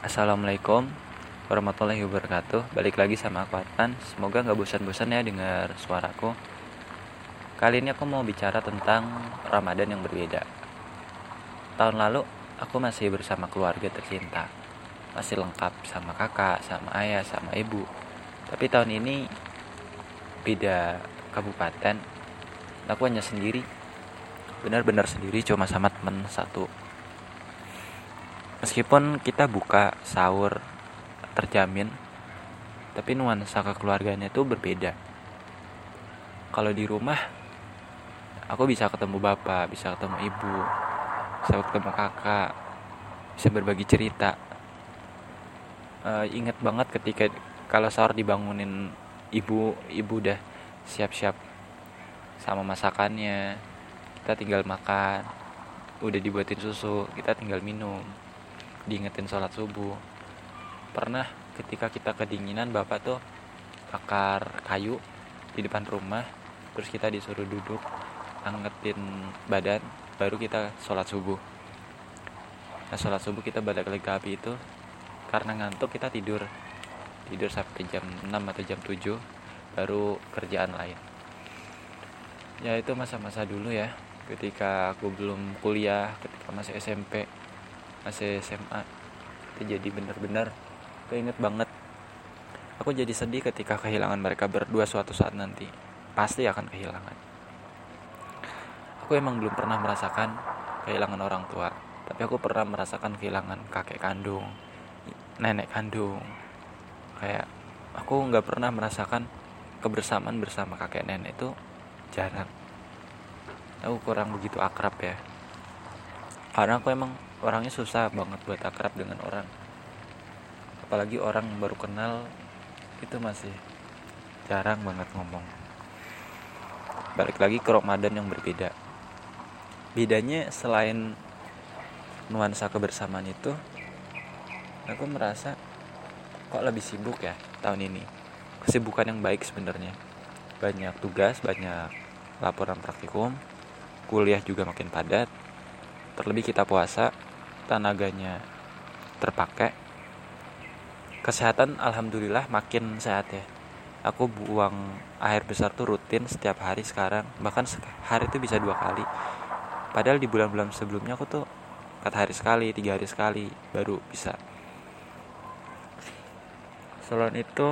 Assalamualaikum warahmatullahi wabarakatuh. Balik lagi sama aku Atan Semoga gak bosan-bosan ya dengar suaraku. Kali ini aku mau bicara tentang Ramadan yang berbeda. Tahun lalu aku masih bersama keluarga tercinta. Masih lengkap sama kakak, sama ayah, sama ibu. Tapi tahun ini beda kabupaten. Aku hanya sendiri. Benar-benar sendiri cuma sama temen satu meskipun kita buka sahur terjamin tapi nuansa kekeluarganya itu berbeda. Kalau di rumah aku bisa ketemu bapak bisa ketemu ibu bisa ketemu kakak bisa berbagi cerita. Uh, ingat banget ketika kalau sahur dibangunin ibu ibu udah siap-siap sama masakannya kita tinggal makan udah dibuatin susu kita tinggal minum diingetin sholat subuh. Pernah ketika kita kedinginan bapak tuh bakar kayu di depan rumah terus kita disuruh duduk angetin badan baru kita sholat subuh. Nah sholat subuh kita balik lagi ke api itu karena ngantuk kita tidur. Tidur sampai jam 6 atau jam 7 baru kerjaan lain. Ya itu masa-masa dulu ya ketika aku belum kuliah ketika masih SMP masih SMA itu jadi bener-bener keinget banget. Aku jadi sedih ketika kehilangan mereka berdua suatu saat nanti. Pasti akan kehilangan. Aku emang belum pernah merasakan kehilangan orang tua tapi aku pernah merasakan kehilangan kakek kandung nenek kandung. Kayak aku nggak pernah merasakan kebersamaan bersama kakek nenek itu jarang. Aku kurang begitu akrab ya. Karena aku emang orangnya susah banget buat akrab dengan orang. Apalagi orang baru kenal itu masih jarang banget ngomong. Balik lagi ke Ramadan yang berbeda. Bedanya selain nuansa kebersamaan itu aku merasa kok lebih sibuk ya tahun ini. Kesibukan yang baik sebenarnya. Banyak tugas banyak laporan praktikum kuliah juga makin padat terlebih kita puasa tenaganya terpakai. Kesehatan alhamdulillah makin sehat ya. Aku buang air besar tuh rutin setiap hari sekarang. Bahkan hari itu bisa dua kali. Padahal di bulan-bulan sebelumnya aku tuh empat hari sekali tiga hari sekali baru bisa. Selain itu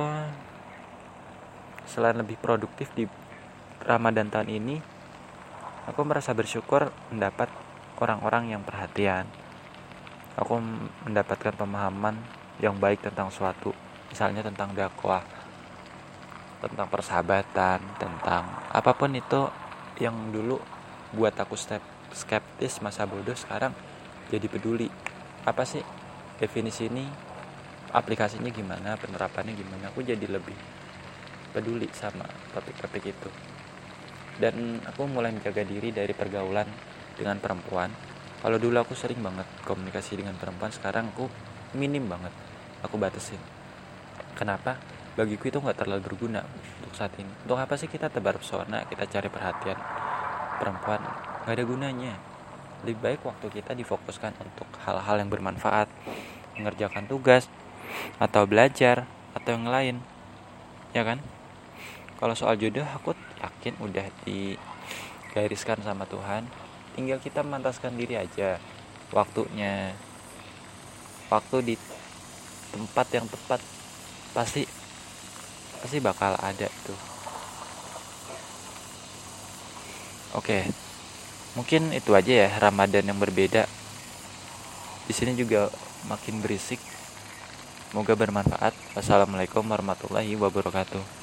selain lebih produktif di Ramadan tahun ini aku merasa bersyukur mendapat orang-orang yang perhatian aku mendapatkan pemahaman yang baik tentang suatu. Misalnya tentang dakwah tentang persahabatan tentang apa pun itu yang dulu buat aku step skeptis masa bodoh sekarang jadi peduli. Apa sih definisi ini? Aplikasinya gimana? Penerapannya gimana? Aku jadi lebih peduli sama topik-topik itu. Dan aku mulai menjaga diri dari pergaulan dengan perempuan kalau dulu aku sering banget komunikasi dengan perempuan sekarang aku minim banget. Aku batasin. Kenapa? Bagiku itu nggak terlalu berguna untuk saat ini. Untuk apa sih kita tebar pesona kita cari perhatian perempuan? Nggak ada gunanya. Lebih baik waktu kita difokuskan untuk hal-hal yang bermanfaat. Mengerjakan tugas atau belajar atau yang lain. Ya kan? Kalau soal jodoh aku yakin udah digariskan sama Tuhan tinggal kita mantaskan diri aja. Waktunya waktu di tempat yang tepat pasti pasti bakal ada tuh. Oke mungkin itu aja ya Ramadan yang berbeda. Di sini juga makin berisik. Semoga bermanfaat. Wassalamualaikum warahmatullahi wabarakatuh